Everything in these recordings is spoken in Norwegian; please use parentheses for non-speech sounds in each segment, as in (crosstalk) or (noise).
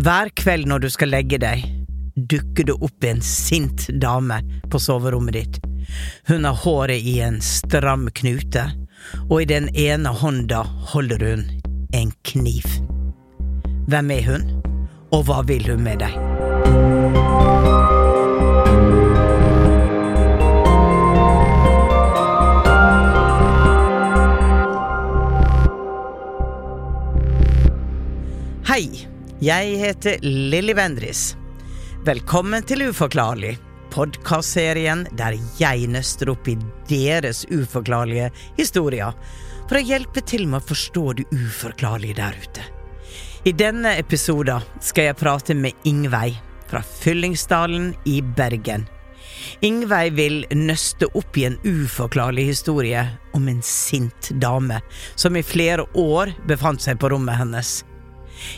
Hver kveld når du skal legge deg, dukker det opp en sint dame på soverommet ditt. Hun har håret i en stram knute, og i den ene hånda holder hun en kniv. Hvem er hun, og hva vil hun med deg? Hei, jeg heter Lilly Bendris. Velkommen til Uforklarlig, podkastserien der jeg nøster opp i deres uforklarlige historier for å hjelpe til med å forstå det uforklarlige der ute. I denne episoden skal jeg prate med Ingveig fra Fyllingsdalen i Bergen. Ingveig vil nøste opp i en uforklarlig historie om en sint dame som i flere år befant seg på rommet hennes.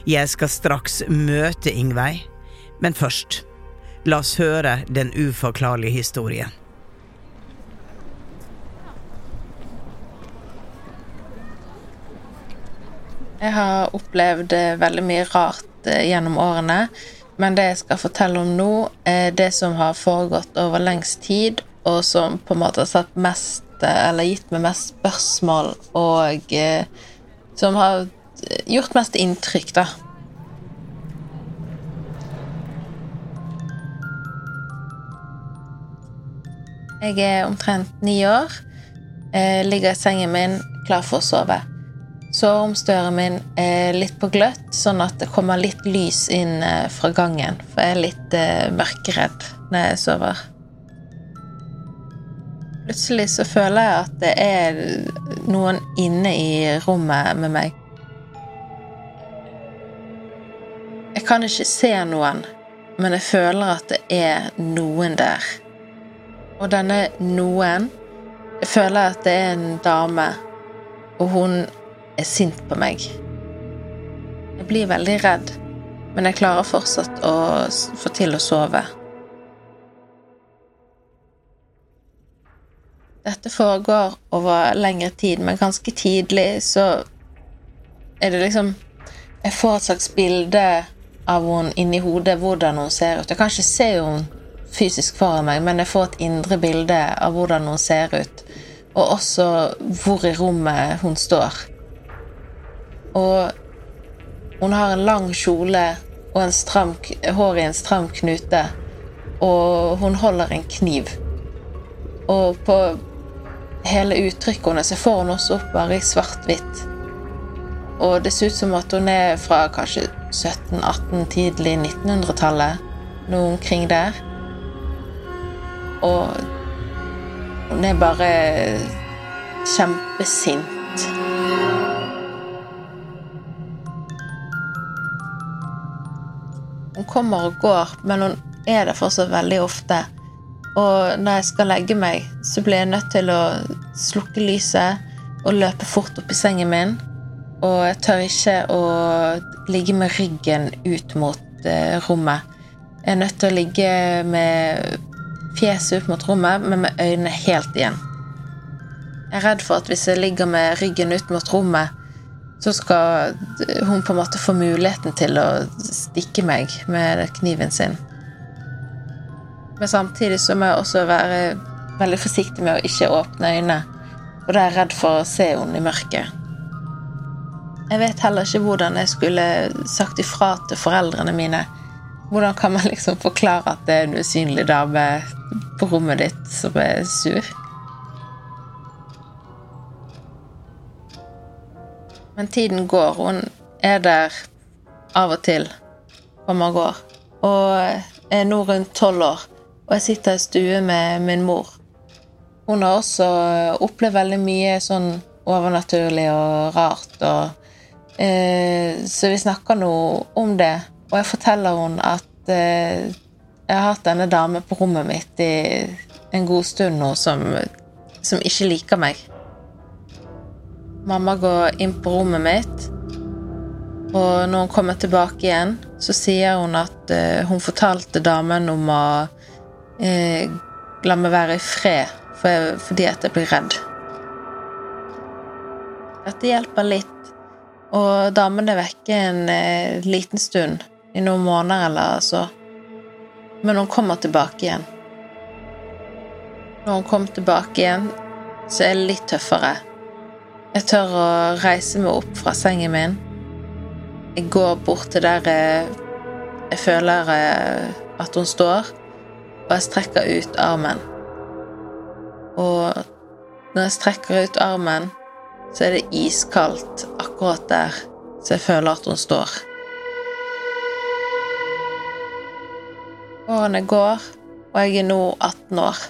Jeg skal straks møte Ingveig, men først, la oss høre den uforklarlige historien. Jeg har opplevd eh, veldig mye rart eh, gjennom årene. Men det jeg skal fortelle om nå, er det som har foregått over lengst tid, og som på en måte har satt mest Eller gitt meg mest spørsmål, og eh, som har gjort mest inntrykk, da. Jeg er omtrent ni år. Jeg ligger i sengen min klar for å sove. Soveromsdøren min er litt på gløtt, sånn at det kommer litt lys inn eh, fra gangen. For jeg er litt eh, mørkeredd når jeg sover. Plutselig så føler jeg at det er noen inne i rommet med meg. Kan ikke se noen, men jeg føler at det er noen der. Og denne noen Jeg føler at det er en dame, og hun er sint på meg. Jeg blir veldig redd, men jeg klarer fortsatt å få til å sove. Dette foregår over lengre tid, men ganske tidlig så er det liksom Jeg får et slags bilde av henne inni hodet, hvordan hun ser ut. Jeg kan ikke se henne fysisk foran meg, men jeg får et indre bilde av hvordan hun ser ut. Og også hvor i rommet hun står. Og hun har en lang kjole og en stram, hår i en stram knute. Og hun holder en kniv. Og på hele uttrykket hennes så får hun også opp bare i svart-hvitt. Og det ser ut som at hun er fra kanskje 1700-1800, tidlig 1900-tallet. Noe omkring der. og hun er bare kjempesint. Hun kommer og går, men hun er der fortsatt veldig ofte. Og når jeg skal legge meg, så blir jeg nødt til å slukke lyset og løpe fort opp i sengen min. Og jeg tør ikke å ligge med ryggen ut mot eh, rommet. Jeg er nødt til å ligge med fjeset ut mot rommet, men med øynene helt igjen. Jeg er redd for at hvis jeg ligger med ryggen ut mot rommet, så skal hun på en måte få muligheten til å stikke meg med kniven sin. Men samtidig så må jeg også være veldig forsiktig med å ikke åpne øynene, Og da er jeg redd for å se henne i mørket. Jeg vet heller ikke hvordan jeg skulle sagt ifra til foreldrene mine. Hvordan kan man liksom forklare at det er en usynlig dame på rommet ditt som er sur? Men tiden går. Hun er der av og til. Kommer og går. Og er nå rundt tolv år. Og jeg sitter i stue med min mor. Hun har også opplevd veldig mye sånn overnaturlig og rart. Og, så vi snakker nå om det. Og jeg forteller henne at eh, jeg har hatt denne dame på rommet mitt i en god stund nå som, som ikke liker meg. Mamma går inn på rommet mitt, og når hun kommer tilbake igjen, så sier hun at uh, hun fortalte damen om å eh, la meg være i fred for, fordi at jeg blir redd. Dette hjelper litt, og damen er vekke en eh, liten stund, i noen måneder eller så. Men hun kommer tilbake igjen. Når hun kommer tilbake igjen, så er det litt tøffere. Jeg tør å reise meg opp fra sengen min. Jeg går bort til der jeg, jeg føler eh, at hun står, og jeg strekker ut armen. Og når jeg strekker ut armen, så er det iskaldt akkurat der så jeg føler at hun står. Årene går, og jeg er nå 18 år.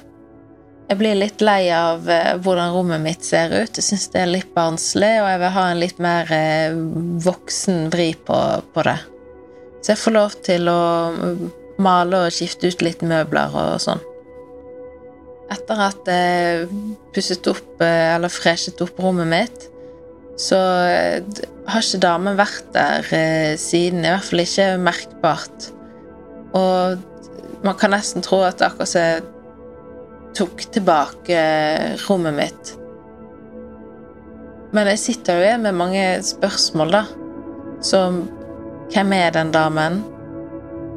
Jeg blir litt lei av uh, hvordan rommet mitt ser ut. Jeg syns det er litt barnslig, og jeg vil ha en litt mer uh, voksen vri på, på, det. Så jeg får lov til å mm, male og skifte ut litt møbler og sånn. Etter at jeg pusset opp, uh, eller freshet opp rommet mitt, så har ikke damen vært der siden. I hvert fall ikke merkbart. Og man kan nesten tro at det akkurat som tok tilbake rommet mitt. Men jeg sitter jo igjen med mange spørsmål, da. Som hvem er den damen?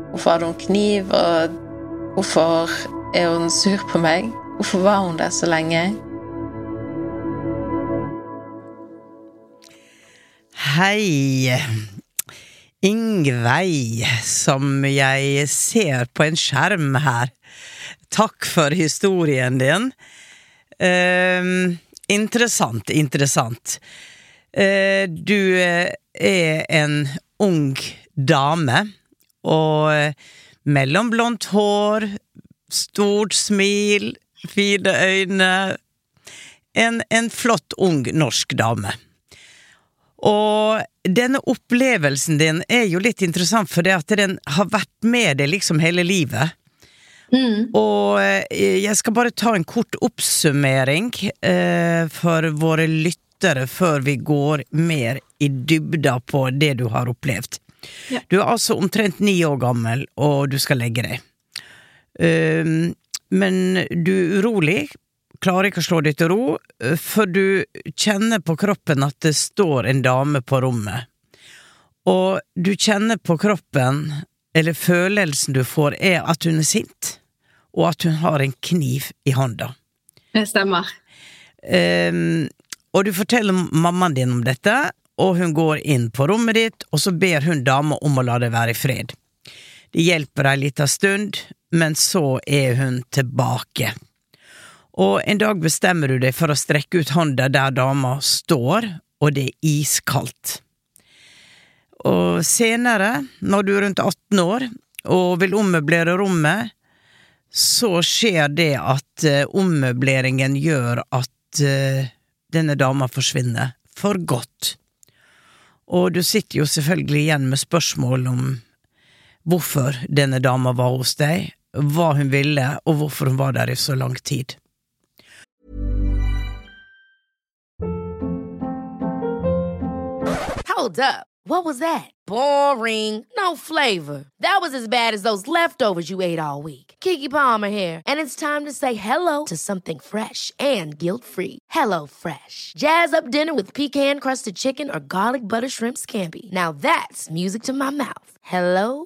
Hvorfor hadde hun kniv, og hvorfor er hun sur på meg? Hvorfor var hun der så lenge? Hei. Ingveig, som jeg ser på en skjerm her. Takk for historien din. Uh, interessant, interessant. Uh, du er en ung dame, og mellomblondt hår, stort smil, fine øyne en, en flott, ung norsk dame. Og denne opplevelsen din er jo litt interessant, for det at den har vært med deg liksom hele livet. Mm. Og eh, jeg skal bare ta en kort oppsummering eh, for våre lyttere før vi går mer i dybda på det du har opplevd. Ja. Du er altså omtrent ni år gammel, og du skal legge deg. Uh, men du er urolig, klarer ikke å slå deg til ro, for du kjenner på kroppen at det står en dame på rommet. Og du kjenner på kroppen, eller følelsen du får, er at hun er sint og at hun har en kniv i hånda. Det stemmer. Um, og du forteller mammaen din om dette, og hun går inn på rommet ditt, og så ber hun dama om å la deg være i fred. Det hjelper ei lita stund, men så er hun tilbake. Og en dag bestemmer du deg for å strekke ut hånda der dama står, og det er iskaldt. Og senere, når du er rundt 18 år og vil ommøblere rommet, så skjer det at eh, ommøbleringen gjør at eh, denne dama forsvinner for godt. Og du sitter jo selvfølgelig igjen med spørsmål om hvorfor denne dama var hos deg, hva hun ville, og hvorfor hun var der i så lang tid. Hold up. What was that? Boring. No flavor. That was as bad as those leftovers you ate all week. Kiki Palmer here, and it's time to say hello to something fresh and guilt-free. Hello Fresh. Jazz up dinner with pecan-crusted chicken or garlic butter shrimp scampi. Now that's music to my mouth. Hello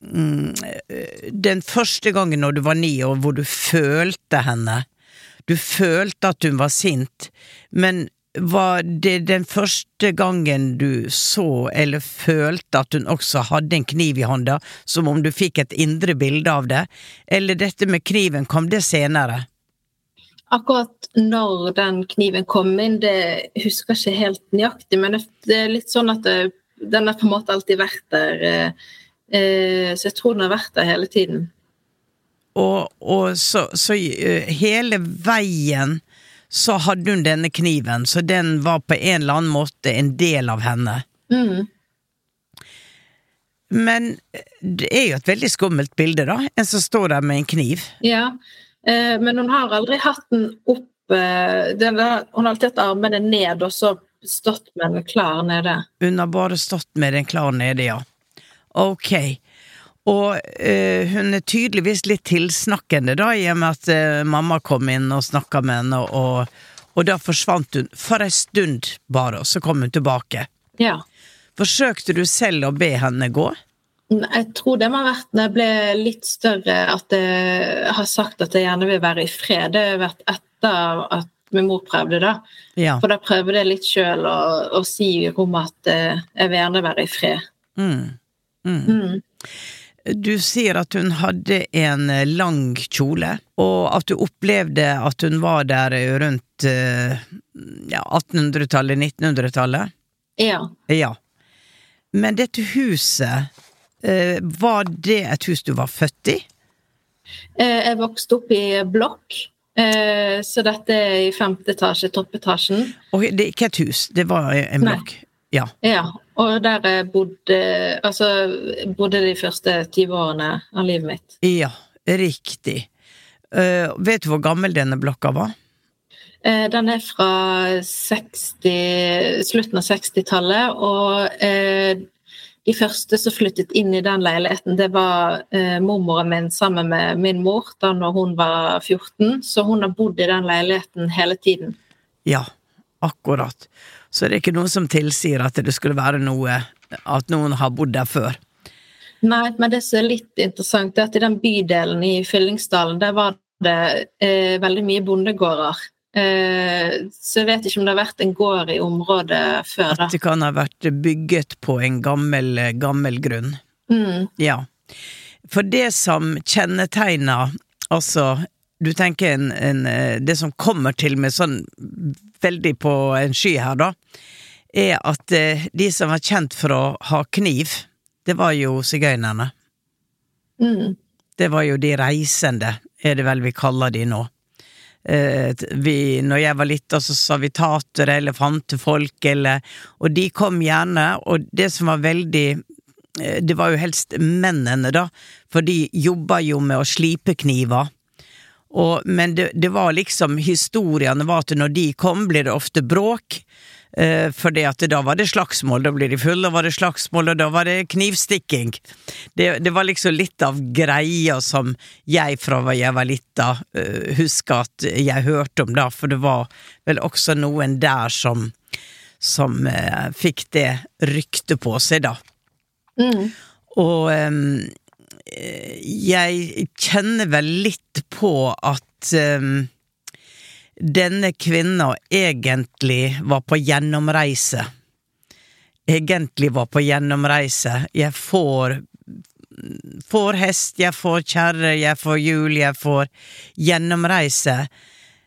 Den første gangen når du var ni år, hvor du følte henne Du følte at hun var sint, men var det den første gangen du så eller følte at hun også hadde en kniv i hånda, som om du fikk et indre bilde av det, eller dette med kniven, kom det senere? Akkurat når den kniven kom inn, det husker jeg ikke helt nøyaktig, men det er litt sånn at den har på en måte alltid vært der. Eh, eh, så jeg tror den har vært der hele tiden. Og, og så, så uh, hele veien så hadde hun denne kniven, så den var på en eller annen måte en del av henne. Mm. Men det er jo et veldig skummelt bilde, da. En som står der med en kniv. Ja, eh, men hun har aldri hatt den opp eh, Hun har alltid hatt armene ned og så stått med den klar nede. Hun har bare stått med den klar nede, ja. Ok. Og eh, hun er tydeligvis litt tilsnakkende, da, i og med at eh, mamma kom inn og snakka med henne, og, og da forsvant hun for ei stund bare, og så kom hun tilbake. Ja. Forsøkte du selv å be henne gå? Jeg tror det må ha vært når jeg ble litt større, at jeg har sagt at jeg gjerne vil være i fred. Det har vært etter at min mor prøvde da. Ja. For da prøvde jeg litt sjøl å, å si i rommet at eh, jeg vil gjerne være i fred. Mm. Mm. Mm. Du sier at hun hadde en eh, lang kjole, og at du opplevde at hun var der rundt eh, ja, 1800-tallet, 1900-tallet? Ja. Ja. Men dette huset, eh, var det et hus du var født i? Eh, Jeg vokste opp i blokk, eh, så dette er i femte etasje, toppetasjen. Og det er ikke et hus, det var en blokk? Ja. Ja, og der jeg bodde Altså bodde de første ti årene av livet mitt. Ja, riktig. Uh, vet du hvor gammel denne blokka var? Uh, Den er fra 60, slutten av 60-tallet, og uh, de første som flyttet inn i den leiligheten, det var eh, mormoren min sammen med min mor da når hun var 14, så hun har bodd i den leiligheten hele tiden. Ja, akkurat. Så det er ikke noe som tilsier at det skulle være noe At noen har bodd der før. Nei, men det som er litt interessant, er at i den bydelen i Fyllingsdalen, der var det eh, veldig mye bondegårder. Eh, så jeg vet ikke om det har vært en gård i området før da. At det kan ha vært bygget på en gammel, gammel grunn. Mm, Ja. For det som kjennetegner Altså, du tenker en, en, eh, Det som kommer til med sånn veldig på en sky her, da, er at eh, de som var kjent for å ha kniv, det var jo sigøynerne. Mm. Det var jo de reisende, er det vel vi kaller de nå. Eh, vi, når jeg var lita, så sa vi tatere, elefantefolk, eller Og de kom gjerne, og det som var veldig Det var jo helst mennene, da, for de jobba jo med å slipe kniver. Og, men det, det var liksom Historiene var at når de kom, ble det ofte bråk. Eh, at da var det slagsmål, da ble de fulle, da var det slagsmål, og da var det knivstikking. Det, det var liksom litt av greia som jeg fra jeg var lita eh, husker at jeg hørte om, da, for det var vel også noen der som, som eh, fikk det ryktet på seg, da. Mm. Og eh, jeg kjenner vel litt på at um, denne kvinna egentlig var på gjennomreise. Egentlig var på gjennomreise. Jeg får får hest, jeg får kjerre, jeg får hjul, jeg får gjennomreise.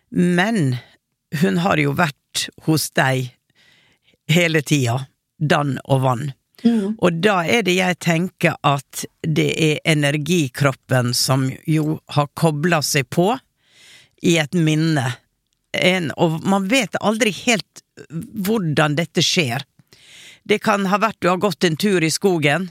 Men hun har jo vært hos deg hele tida, dann og vann. Mm. Og da er det jeg tenker at det er energikroppen som jo har kobla seg på i et minne. En, og man vet aldri helt hvordan dette skjer. Det kan ha vært du har gått en tur i skogen,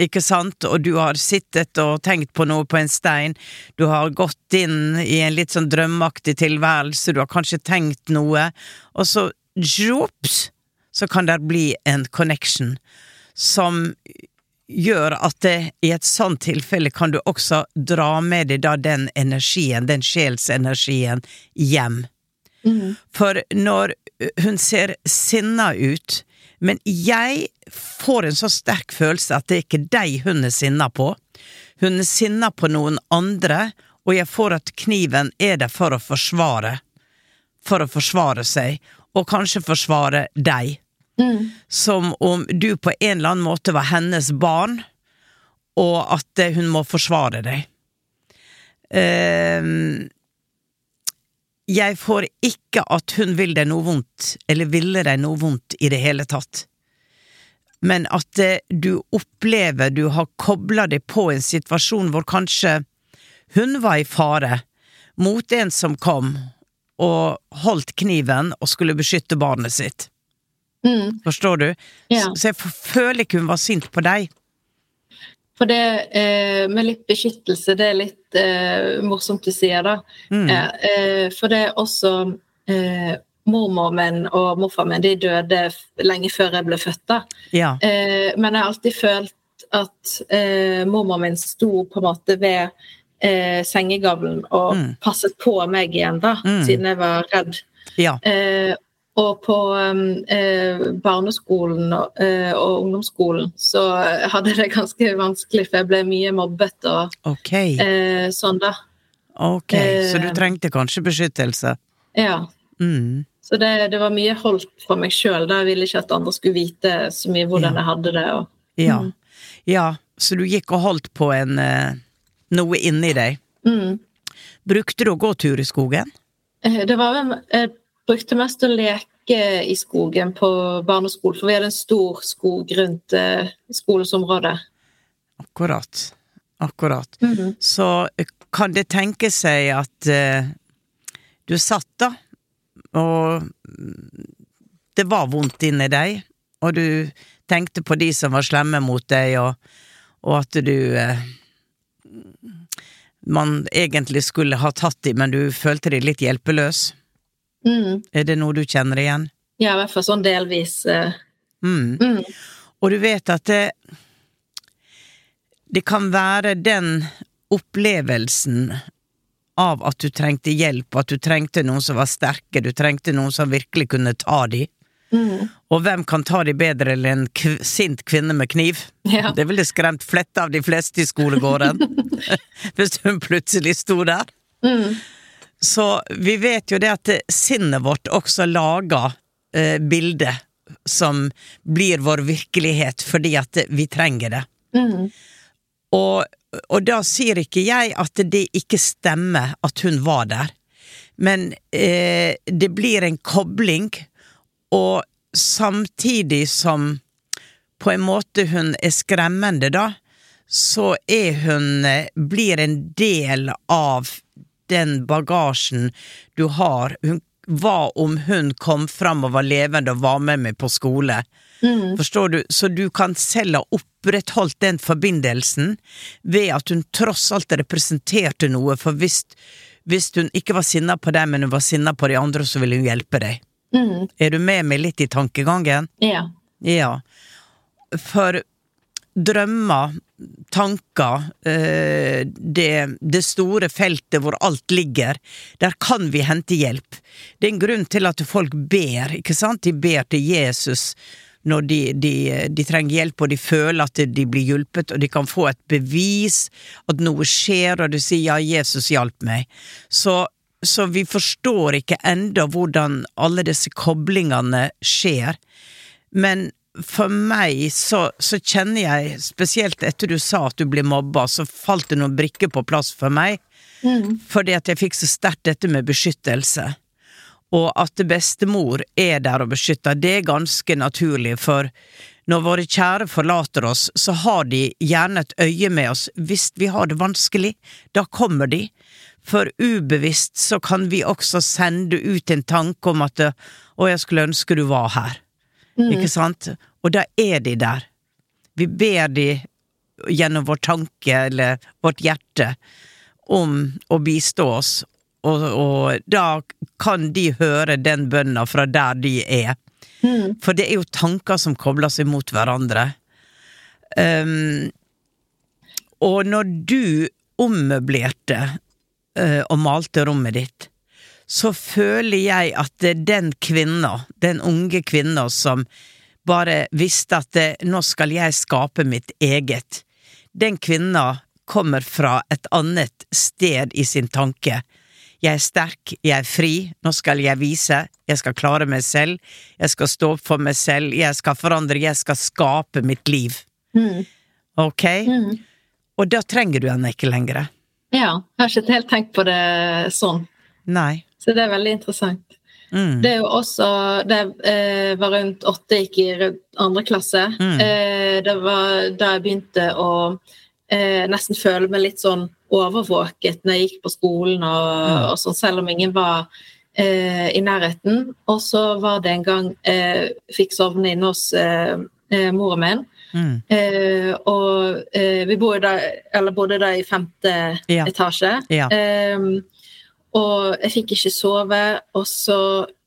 ikke sant, og du har sittet og tenkt på noe på en stein, du har gått inn i en litt sånn drømmeaktig tilværelse, du har kanskje tenkt noe, og så jops, så kan det bli en connection som gjør at det, i et sånt tilfelle kan du også dra med deg da den energien, den sjelsenergien, hjem. Mm. For når hun ser sinna ut, men jeg får en så sterk følelse at det er ikke deg hun er sinna på. Hun er sinna på noen andre, og jeg får at kniven er der for å forsvare. For å forsvare seg, og kanskje forsvare deg. Mm. Som om du på en eller annen måte var hennes barn, og at eh, hun må forsvare deg. Ehm, jeg får ikke at hun vil deg noe vondt, eller ville deg noe vondt i det hele tatt. Men at eh, du opplever du har kobla deg på en situasjon hvor kanskje hun var i fare mot en som kom og holdt kniven og skulle beskytte barnet sitt. Mm. Forstår du? Ja. Så, jeg føler ikke hun var sint på deg. For det eh, med litt beskyttelse, det er litt eh, morsomt du sier, da. Mm. Eh, eh, for det er også eh, Mormor min og morfar min de døde lenge før jeg ble født. da. Ja. Eh, men jeg har alltid følt at eh, mormor min sto på en måte ved eh, sengegavlen og Mm. passet på meg igjen, da, Mm. siden jeg var redd. Ja. Og på um, eh, barneskolen og, eh, og ungdomsskolen så hadde jeg det ganske vanskelig, for jeg ble mye mobbet og Ok. eh, sånn, da. Ok, så du eh, trengte kanskje beskyttelse? Ja. Mm. Så det, det var mye holdt for meg sjøl. Jeg ville ikke at andre skulle vite så mye hvordan Ja. jeg hadde det. Og, Ja. Mm. ja, så du gikk og holdt på en eh, noe inni deg. mm. Brukte du å gå tur i skogen? Eh, Det var vel brukte mest å leke i skogen på barneskolen, for vi hadde en stor skog rundt eh, skolesområdet. Akkurat. Akkurat. Mhm. Så eh, kan det tenke seg at eh, du satt da, og mm, det var vondt inni deg, og du tenkte på de som var slemme mot deg, og, og at du eh, Man egentlig skulle ha tatt dem, men du følte deg litt hjelpeløs. Mm. Er det noe du kjenner igjen? Ja, i hvert fall sånn delvis. Uh... Mm. Mm. Og du vet at det Det kan være den opplevelsen av at du trengte hjelp, at du trengte noen som var sterke, du trengte noen som virkelig kunne ta de. Mm. Og hvem kan ta de bedre enn en kv sint kvinne med kniv? Ja. Det ville skremt fletta av de fleste i skolegården. (laughs) (laughs) Hvis hun plutselig sto der. Mm. Så vi vet jo det at sinnet vårt også lager eh, bilder som blir vår virkelighet fordi at vi trenger det. Mm. Og, og da sier ikke jeg at det ikke stemmer at hun var der, men eh, det blir en kobling, og samtidig som på en måte hun er skremmende, da, så er hun eh, Blir en del av den bagasjen du har. Hun, hva om hun kom fram og var levende og var med meg på skole? Forstår du? Så du kan selv ha opprettholdt den forbindelsen ved at hun tross alt representerte noe, for hvis, hvis hun ikke var sinna på deg, men hun var sinna på de andre, så ville hun hjelpe deg. Mm. Er du med meg litt i tankegangen? Ja. Ja. For drømmer, tanker, eh, det, det store feltet hvor alt ligger, der kan vi hente hjelp. Det er en grunn til at folk ber, ikke sant? De ber til Jesus når de, de, de trenger hjelp, og de føler at de blir hjulpet, og de kan få et bevis at noe skjer, og du sier 'ja, Jesus hjalp meg'. Så, så vi forstår ikke enda hvordan alle disse koblingene skjer. Men for meg så, så kjenner jeg, spesielt etter du sa at du blir mobba, så falt det noen brikker på plass for meg. Fordi at jeg fikk så sterkt dette med beskyttelse. Og at bestemor er der og beskytter, det er ganske naturlig, for når våre kjære forlater oss, så har de gjerne et øye med oss hvis vi har det vanskelig. Da kommer de. For ubevisst så kan vi også sende ut en tanke om at å, jeg skulle ønske du var her. Ikke sant? Og da er de der. Vi ber de gjennom vår tanke eller vårt hjerte om å bistå oss, og, og da kan de høre den bønna fra der de er. For det er jo tanker som kobler seg mot hverandre. Um, og når du ommøblerte uh, og malte rommet ditt, så føler jeg at den kvinna, den unge kvinna som bare visste at nå skal jeg skape mitt eget. Den kvinna kommer fra et annet sted i sin tanke. Jeg er sterk, jeg er fri, nå skal jeg vise, jeg skal klare meg selv, jeg skal stå opp for meg selv, jeg skal forandre, jeg skal skape mitt liv. Ok? Og da trenger du henne ikke lenger. ja. Jeg har ikke helt tenkt på det sånn. Nei. Så det er veldig interessant. Mm. Det er jo også Det eh, var rundt åtte, gikk i andre klasse. Mm. Eh, det var da jeg begynte å eh, nesten føle meg litt sånn overvåket når jeg gikk på skolen, og, Mm. og sånn, selv om ingen var eh, i nærheten. Og så var det en gang jeg fikk sovne inne hos eh, eh, moren min. Mm. Eh, og eh, vi bodde da, eller bodde da i femte Ja. etasje. Ja. Ehm, og jeg fikk ikke sove, og så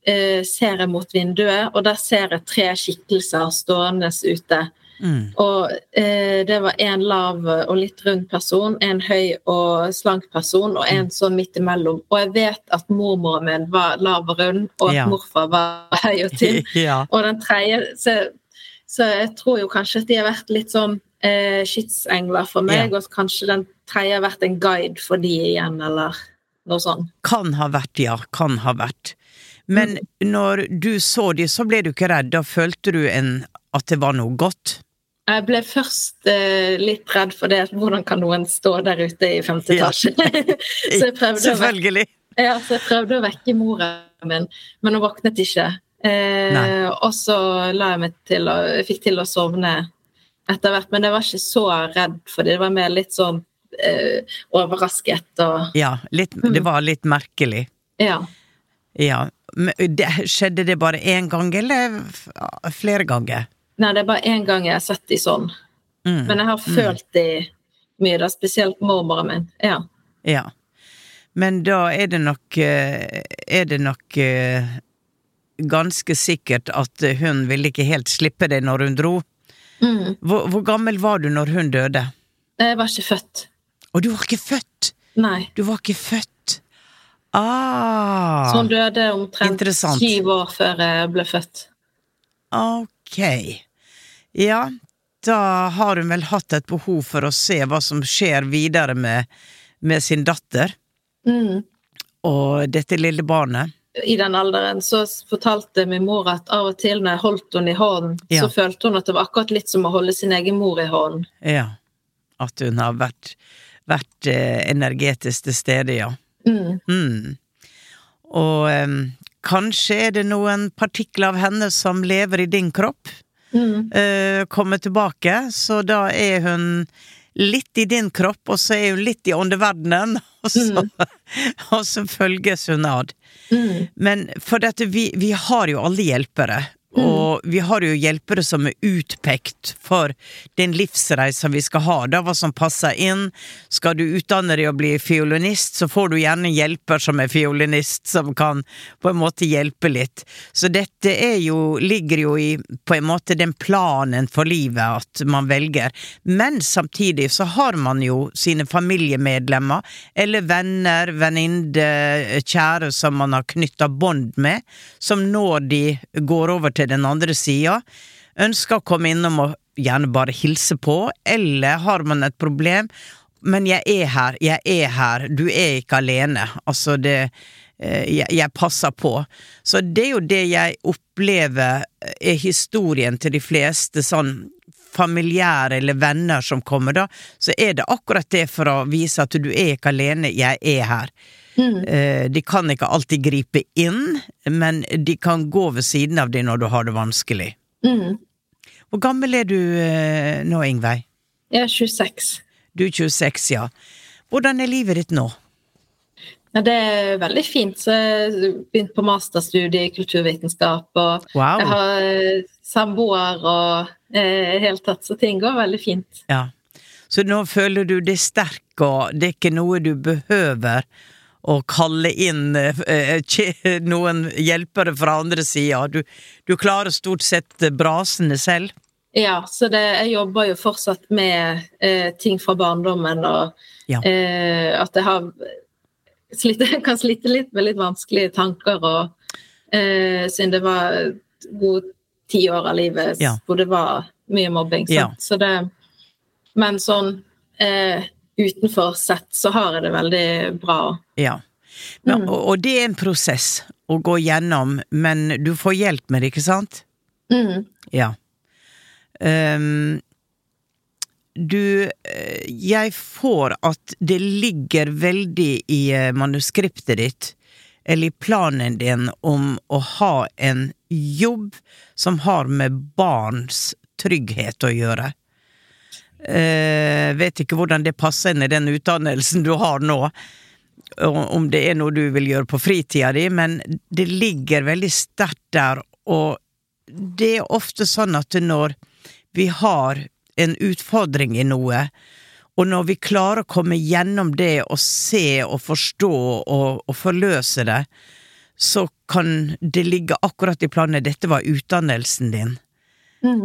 eh, ser jeg mot vinduet, og der ser jeg tre skikkelser stående ute. Mm. Og eh, det var en lav og litt rund person, en høy og slank person, og en sånn midt imellom. Og jeg vet at mormoren min var lav og rund, og at Ja. morfar var (laughs) høy og tynn. (laughs) ja. Og den tredje så, så jeg tror jo kanskje at de har vært litt sånn eh, skytsengler for meg, og kanskje den tredje har vært en guide for de igjen, eller noe sånt. Kan ha vært, ja. Kan ha vært. Men når du så de, så ble du ikke redd. Da følte du en, at det var noe godt. Jeg ble først eh, litt redd for det. Hvordan kan noen stå der ute i femte Ja. (laughs) så, prøvde å Selvfølgelig. ja, så jeg prøvde å vekke mora min, men hun våknet ikke. Eh, og så la jeg meg til å, jeg fikk til å sovne etter hvert, men jeg var ikke så redd, for det var mer litt sånn overrasket og Ja, litt, det var litt merkelig. Ja. Ja. Det, skjedde det bare én gang, eller flere ganger? Nei, det er bare én gang jeg har sett de sånn. Mm. Men jeg har følt de mye, da, spesielt mormoren min. Ja. Ja. Men da er det nok eh, Er det nok eh, ganske sikkert at hun ville ikke helt slippe deg når hun dro. Mm. Hvor, hvor gammel var du når hun døde? Jeg var ikke født. Og du var ikke født! Nei. Du var ikke født! Ah, Så hun døde omtrent syv år før jeg ble født. ok. Ja, da har hun vel hatt et behov for å se hva som skjer videre med, med sin datter Mm. og dette lille barnet. I den alderen så fortalte min mor at av og til når jeg holdt henne i hånden, Ja. så følte hun at det var akkurat litt som å holde sin egen mor i hånden. Ja. At hun har vært, vært eh, energetisk til stede, ja. Mm. Mm. Og um, kanskje er det noen partikler av henne som lever i din kropp, Mm. uh, kommer tilbake, så da er hun litt i din kropp, og så er hun litt i åndeverdenen, (laughs) og så, og så følges hun ad. Mm. Men for dette, vi, vi har jo alle hjelpere. Og vi har jo hjelpere som er utpekt for den livsreisen vi skal ha, da hva som passer inn. Skal du utdanne deg og bli fiolinist, så får du gjerne hjelper som er fiolinist, som kan på en måte hjelpe litt. Så dette er jo, ligger jo i på en måte den planen for livet at man velger. Men samtidig så har man jo sine familiemedlemmer, eller venner, venninne, kjære som man har knytta bånd med, som når de går over til den andre sida, ønsker å komme innom og gjerne bare hilse på, eller har man et problem, men jeg er her, jeg er her, du er ikke alene. Altså, det eh, jeg, jeg passer på. Så det er jo det jeg opplever er historien til de fleste sånn familiære eller venner som kommer, da, så er det akkurat det for å vise at du er ikke alene, jeg er her. Eh, De kan ikke alltid gripe inn, men de kan gå ved siden av deg når du har det vanskelig. Mm. Hvor gammel er du eh, nå, Ingveig? Jeg er 26. Du er 26, ja. Hvordan er livet ditt nå? Ja, det er veldig fint. Så jeg begynte på masterstudie i kulturvitenskap, og Wow. jeg har eh, samboer og eh, hele tatt, så ting går veldig fint. Ja. Så nå føler du deg sterk, og det er ikke noe du behøver å kalle inn eh, (laughs) noen hjelpere fra andre sida. Du, du klarer stort sett brasene selv. Ja, så det, jeg jobber jo fortsatt med eh, ting fra barndommen, og Ja. eh, at jeg har slitt, (laughs) kan slite litt med litt vanskelige tanker, og eh, siden det var gode ti år av livet Ja. hvor det var mye mobbing. Sant? Ja. Så det, men sånn eh, utenfor sett så har jeg det veldig bra. Ja. Men, og, og det er en prosess å gå gjennom, men du får hjelp med det, ikke sant? Mm. Ja. Um, du eh, Jeg får at det ligger veldig i eh, manuskriptet ditt, eller i planen din, om å ha en jobb som har med barns trygghet å gjøre. Eh, vet ikke hvordan det passer inn i den utdannelsen du har nå, om det er noe du vil gjøre på fritida di, men det ligger veldig sterkt der, og det er ofte sånn at når vi har en utfordring i noe, og når vi klarer å komme gjennom det og se og forstå og, og forløse det, så kan det ligge akkurat i planen dette var utdannelsen din,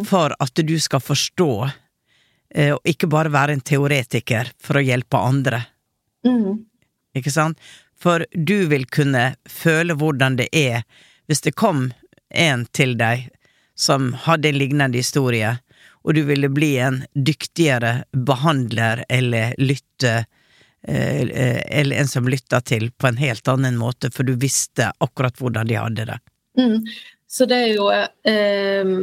for at du skal forstå, og ikke bare være en teoretiker for å hjelpe andre. Mm. Ikke sant? For du vil kunne føle hvordan det er hvis det kom en til deg som hadde en lignende historie, og du ville bli en dyktigere behandler eller lytte eh, eh, Eller en som lytta til på en helt annen måte, for du visste akkurat hvordan de hadde det. Mm. Så det er jo eh,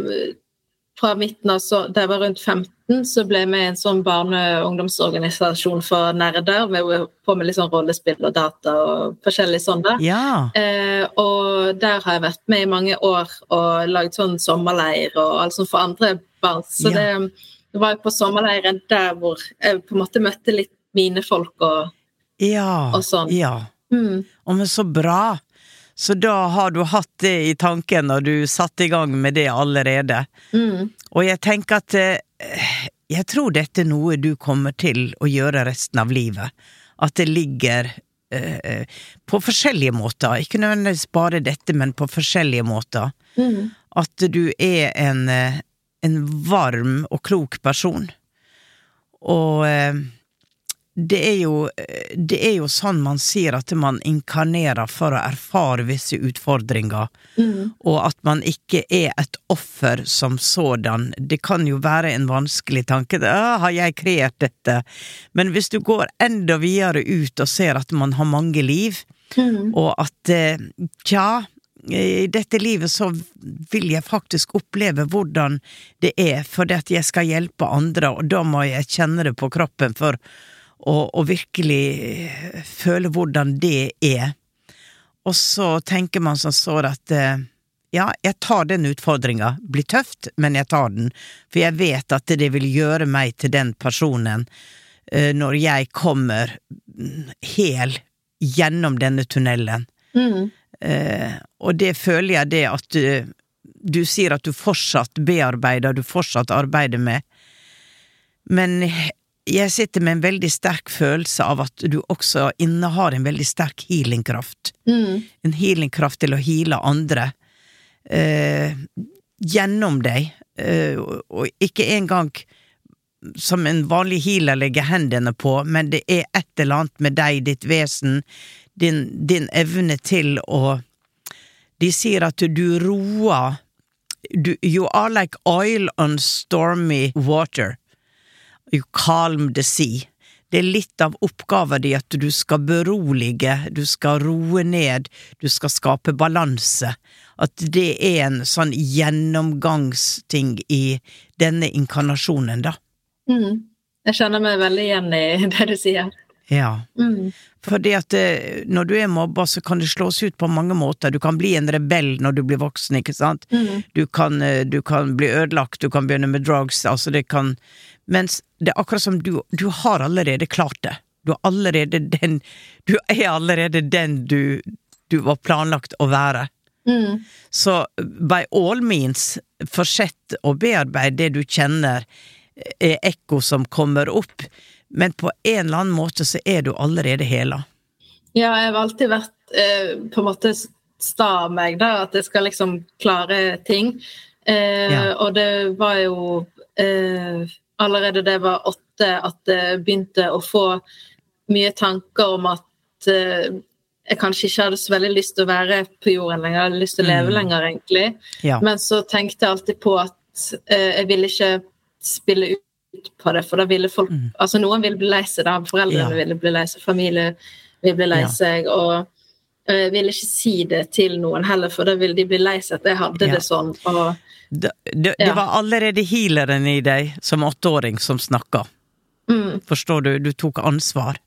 Fra midten av så, da jeg var rundt 15, så ble jeg med i en sånn barne- og ungdomsorganisasjon for nerder. Vi var på med litt sånn rollespill og data og forskjellig sånn der. Ja. Eh, og der har jeg vært med i mange år og laget sånn sommerleir og alt sånt for andre barn. Så Ja. det, det var jo på sommerleiren der hvor jeg på en måte møtte litt mine folk og Ja. Og sånn. Ja. mm, Og men så bra! Så da har du hatt det i tanken når du satte i gang med det allerede. mm, Og jeg tenker at eh, jeg tror dette er noe du kommer til å gjøre resten av livet. At det ligger eh, på forskjellige måter. Ikke nødvendigvis bare dette, men på forskjellige måter. mm, At du er en, eh, en varm og klok person. Og eh, det er jo eh, Det er jo sånn man sier at man inkarnerer for å erfare visse utfordringer, mm, og at man ikke er et offer som sådan. Det kan jo være en vanskelig tanke. «Å, Har jeg kreert dette? Men hvis du går enda videre ut og ser at man har mange liv, mm, og at eh, tja, i dette livet så vil jeg faktisk oppleve hvordan det er, fordi at jeg skal hjelpe andre, og da må jeg kjenne det på kroppen for å, og virkelig føle hvordan det er. Og så tenker man som så at eh, ja, jeg tar den utfordringa. Blir tøft, men jeg tar den. For jeg vet at det vil gjøre meg til den personen eh, når jeg kommer mm, hel gjennom denne tunnelen. Mm. Eh, og det føler jeg det at du, du sier at du fortsatt bearbeider, du fortsatt arbeider med. Men jeg sitter med en veldig sterk følelse av at du også innehar en veldig sterk healingkraft. Mm. En healingkraft til å heale andre. Eh, gjennom deg, eh, og ikke engang som en vanlig healer legger hendene på, men det er et eller annet med deg, ditt vesen, din, din evne til å De sier at du roer du, You are like oil on stormy water. You calm the sea. Det er litt av oppgaven din at du skal berolige, du skal roe ned, du skal skape balanse. At det er en sånn gjennomgangsting i denne inkarnasjonen, da. Mm. Jeg kjenner meg veldig igjen i (laughs) det du sier. Ja. Mm. Fordi at eh, når du er mobba, så kan det slås ut på mange måter. Du kan bli en rebell når du blir voksen, ikke sant? Mm. Du kan, eh, du kan bli ødelagt, du kan begynne med drugs, altså det kan Mens det er akkurat som du, du har allerede klart det. Du er allerede den Du er allerede den du, du var planlagt å være. Mm. Så by all means, fortsett å bearbeide det du kjenner er ekko som kommer opp, men på en eller annen måte så er du allerede hela. Ja, jeg har alltid vært eh, på en måte sta meg, da, at jeg skal liksom klare ting. Eh, Ja. Og det var jo eh, allerede da jeg var åtte at jeg begynte å få mye tanker om at uh, jeg kanskje ikke hadde så veldig lyst til å være på jorden lenger, jeg hadde lyst til å leve Mm. lenger, egentlig. Ja. Men så tenkte jeg alltid på at uh, jeg ville ikke spille ut på det, for da ville folk Mm. Altså, noen ville bli lei seg, da. Foreldrene Ja. ville bli lei seg, familie ville bli lei Ja. og eh, jeg ville ikke si det til noen heller, for da ville de bli lei seg at jeg hadde det sånn. Og Det, det, det var allerede healeren i deg som åtteåring som snakka. mm, Forstår du? Du tok ansvar.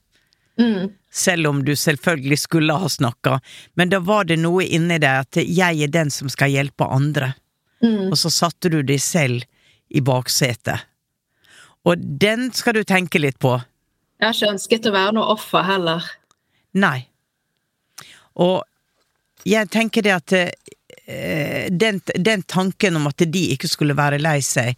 mm, Selv om du selvfølgelig skulle ha snakka. Men da var det noe inni deg at 'jeg er den som skal hjelpe andre', mm, og så satte du deg selv i baksetet. Og den skal du tenke litt på. jeg har ikke ønsket å være noe offer heller. Nei. Og jeg tenker det at eh, den, den tanken om at de ikke skulle være lei seg,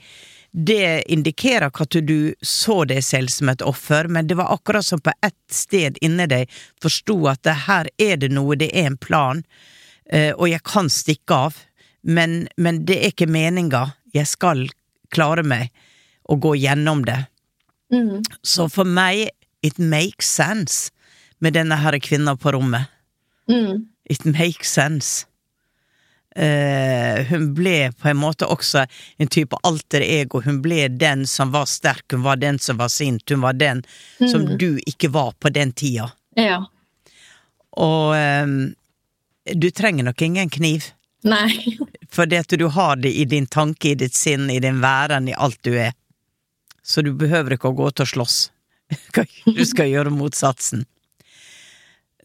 det indikerer at du så deg selv som et offer, men det var akkurat som på ett sted inni deg forsto at det her er det noe, det er en plan, eh, og jeg kan stikke av, men, men det er ikke meninga. Jeg skal klare meg og gå gjennom det. Mm, Så for meg, it makes sense med denne her kvinna på rommet. mm, It makes sense. Eh, hun ble på en måte også en type alter ego. Hun ble den som var sterk, hun var den som var sint, hun var den som du ikke var på den tida. ja. Og um, du trenger nok ingen kniv, Nei. (laughs) for det at du har det i din tanke, i ditt sinn, i din væren, i alt du er. Så du behøver ikke å gå ut og slåss. (laughs) Du skal gjøre motsatsen.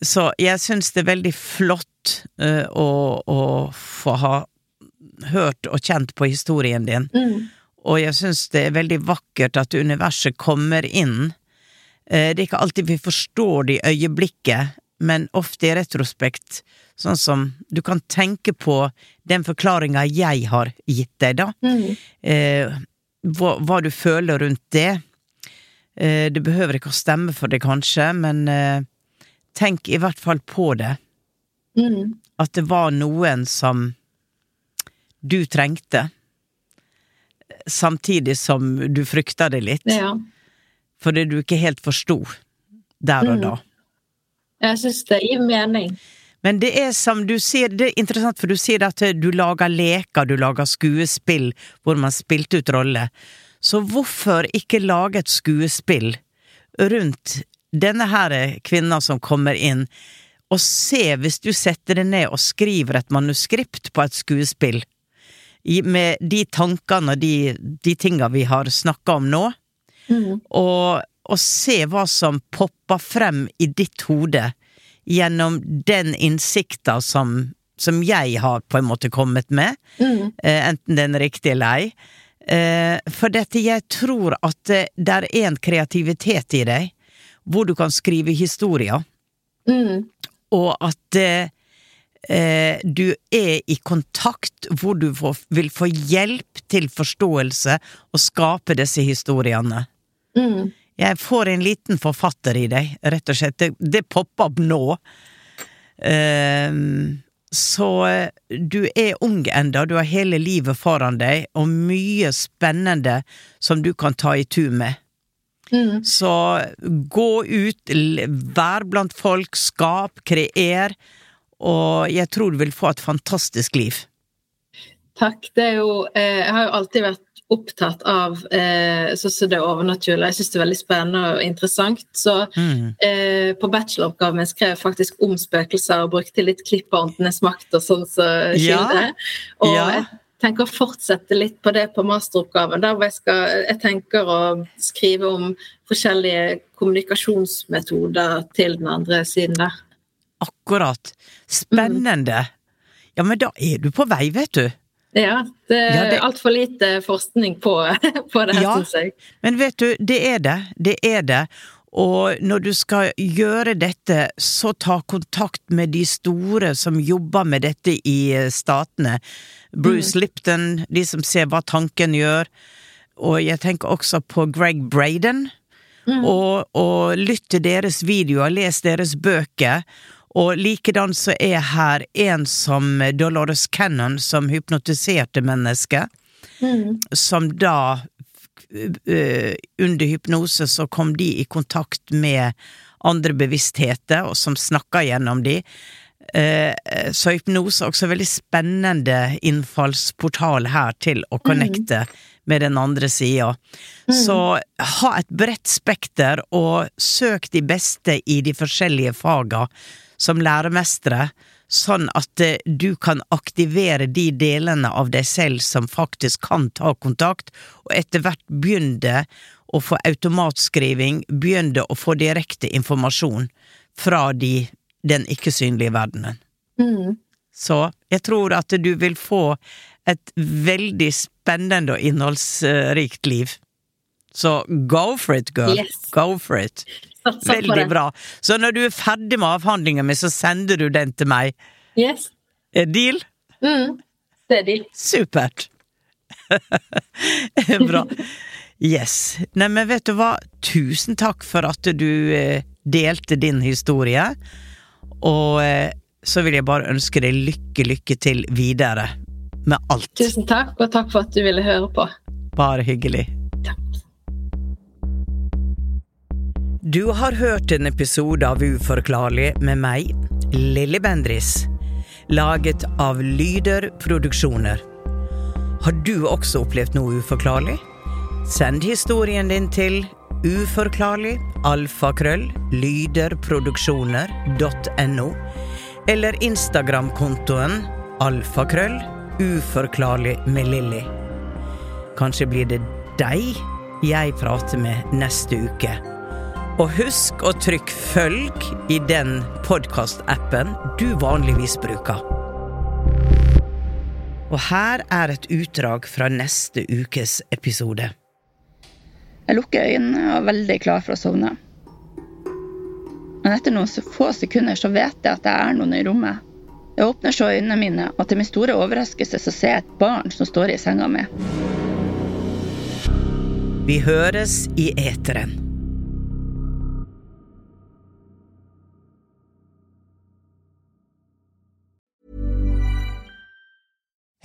Så jeg syns det er veldig flott uh, å, å få ha hørt og kjent på historien din. Mm, Og jeg syns det er veldig vakkert at universet kommer inn. Uh, Det er ikke alltid vi forstår det i øyeblikket, men ofte i retrospekt. Sånn som du kan tenke på den forklaringa jeg har gitt deg, da. mm, Uh, hva, hva du føler rundt det. Det behøver ikke å stemme for det, kanskje, men tenk i hvert fall på det. mm, At det var noen som du trengte. Samtidig som du frykta det litt. ja. Fordi du ikke helt forsto der og Mm. da. Jeg syns det gir mening. Men det er som du sier, det er interessant, for du sier at du lager leker, du lager skuespill hvor man spilte ut roller. Så hvorfor ikke lage et skuespill rundt denne her kvinna som kommer inn, og se, hvis du setter deg ned og skriver et manuskript på et skuespill, med de tankene og de, de tinga vi har snakka om nå, Mm, og, og se hva som popper frem i ditt hode gjennom den innsikta som, som jeg har på en måte kommet med, Mm. eh, enten den er riktig eller ei. Eh, for dette, jeg tror at det er en kreativitet i deg, hvor du kan skrive historier, Mm. og at eh, eh, du er i kontakt hvor du får, vil få hjelp til forståelse og skape disse historiene. Mm. Jeg får en liten forfatter i deg, rett og slett. Det, det popper opp nå. Um, så eh, du er ung enda, du har hele livet foran deg, og mye spennende som du kan ta i tu med. Mm. Så gå ut, vær blant folk, skap, kreer, og jeg tror du vil få et fantastisk liv. Takk. Det er jo eh, Jeg har jo alltid vært opptatt av eh, sånn som det overnaturlige. Jeg syns det er veldig spennende og interessant. Så Mm. eh, på bacheloroppgaven min skrev jeg faktisk om spøkelser og brukte litt klipp av Åndenes makt og sånn som så kilde. Og Ja. jeg tenker å fortsette litt på det på masteroppgaven, der hvor jeg skal Jeg tenker å skrive om forskjellige kommunikasjonsmetoder til den andre siden der. Akkurat. Spennende. Ja, men da er du på vei, vet du. Ja, det Ja, er det- altfor lite forskning på, (laughs) på det her, Ja. syns jeg. Men vet du, det er det. Det er det. Og når du skal gjøre dette, så ta kontakt med de store som jobber med dette i eh, statene. Bruce Lipton, de som ser hva tanken gjør. Og jeg tenker også på Greg Braden. Og, og lytt til deres videoer, les deres bøker. Og likedan så er her en som Dolores Cannon, som hypnotiserte mennesker. Som da eh, Under hypnose så kom de i kontakt med andre bevisstheter, og som snakka gjennom de. Eh, Så hypnose er også en veldig spennende innfallsportal her til å connecte med den andre sida. Så ha et bredt spekter, og søk de beste i de forskjellige faga som læremestere, sånn at eh, du kan aktivere de delene av deg selv som faktisk kan ta kontakt, og etter hvert begynne å få automatskriving, begynne å få direkte informasjon fra de, den ikke-synlige verdenen. Mm. Så jeg tror at du vil få et veldig spennende og innholdsrikt liv. Så go for it, girl. Yes. Go for it. Veldig bra. Så når du er ferdig med avhandlingen min, så sender du den til meg. Yes. Er Deal? Mm. Det er deal. Supert. (laughs) bra. Yes. Neimen, vet du hva? Tusen takk for at du eh, delte din historie. Og eh, så vil jeg bare ønske deg lykke, lykke til videre med alt. Tusen takk, og takk for at du ville høre på. Bare hyggelig. Du har hørt en episode av Uforklarlig med meg, Lilly Bendris. Laget av Lyder Produksjoner. Har du også opplevd noe uforklarlig? Send historien din til uforklarlig alfakrøll eller Instagram-kontoen alfakrøll uforklarlig med Lilly. Kanskje blir det deg jeg prater med neste uke. Og husk å trykke følg i den podkastappen du vanligvis bruker. Og her er et utdrag fra neste ukes episode. Jeg lukker øynene og er veldig klar for å sovne. Men etter noen få sekunder så vet jeg at det er noen i rommet. Jeg åpner så øynene mine, og til min store overraskelse så ser jeg et barn som står i senga mi. Vi høres i eteren.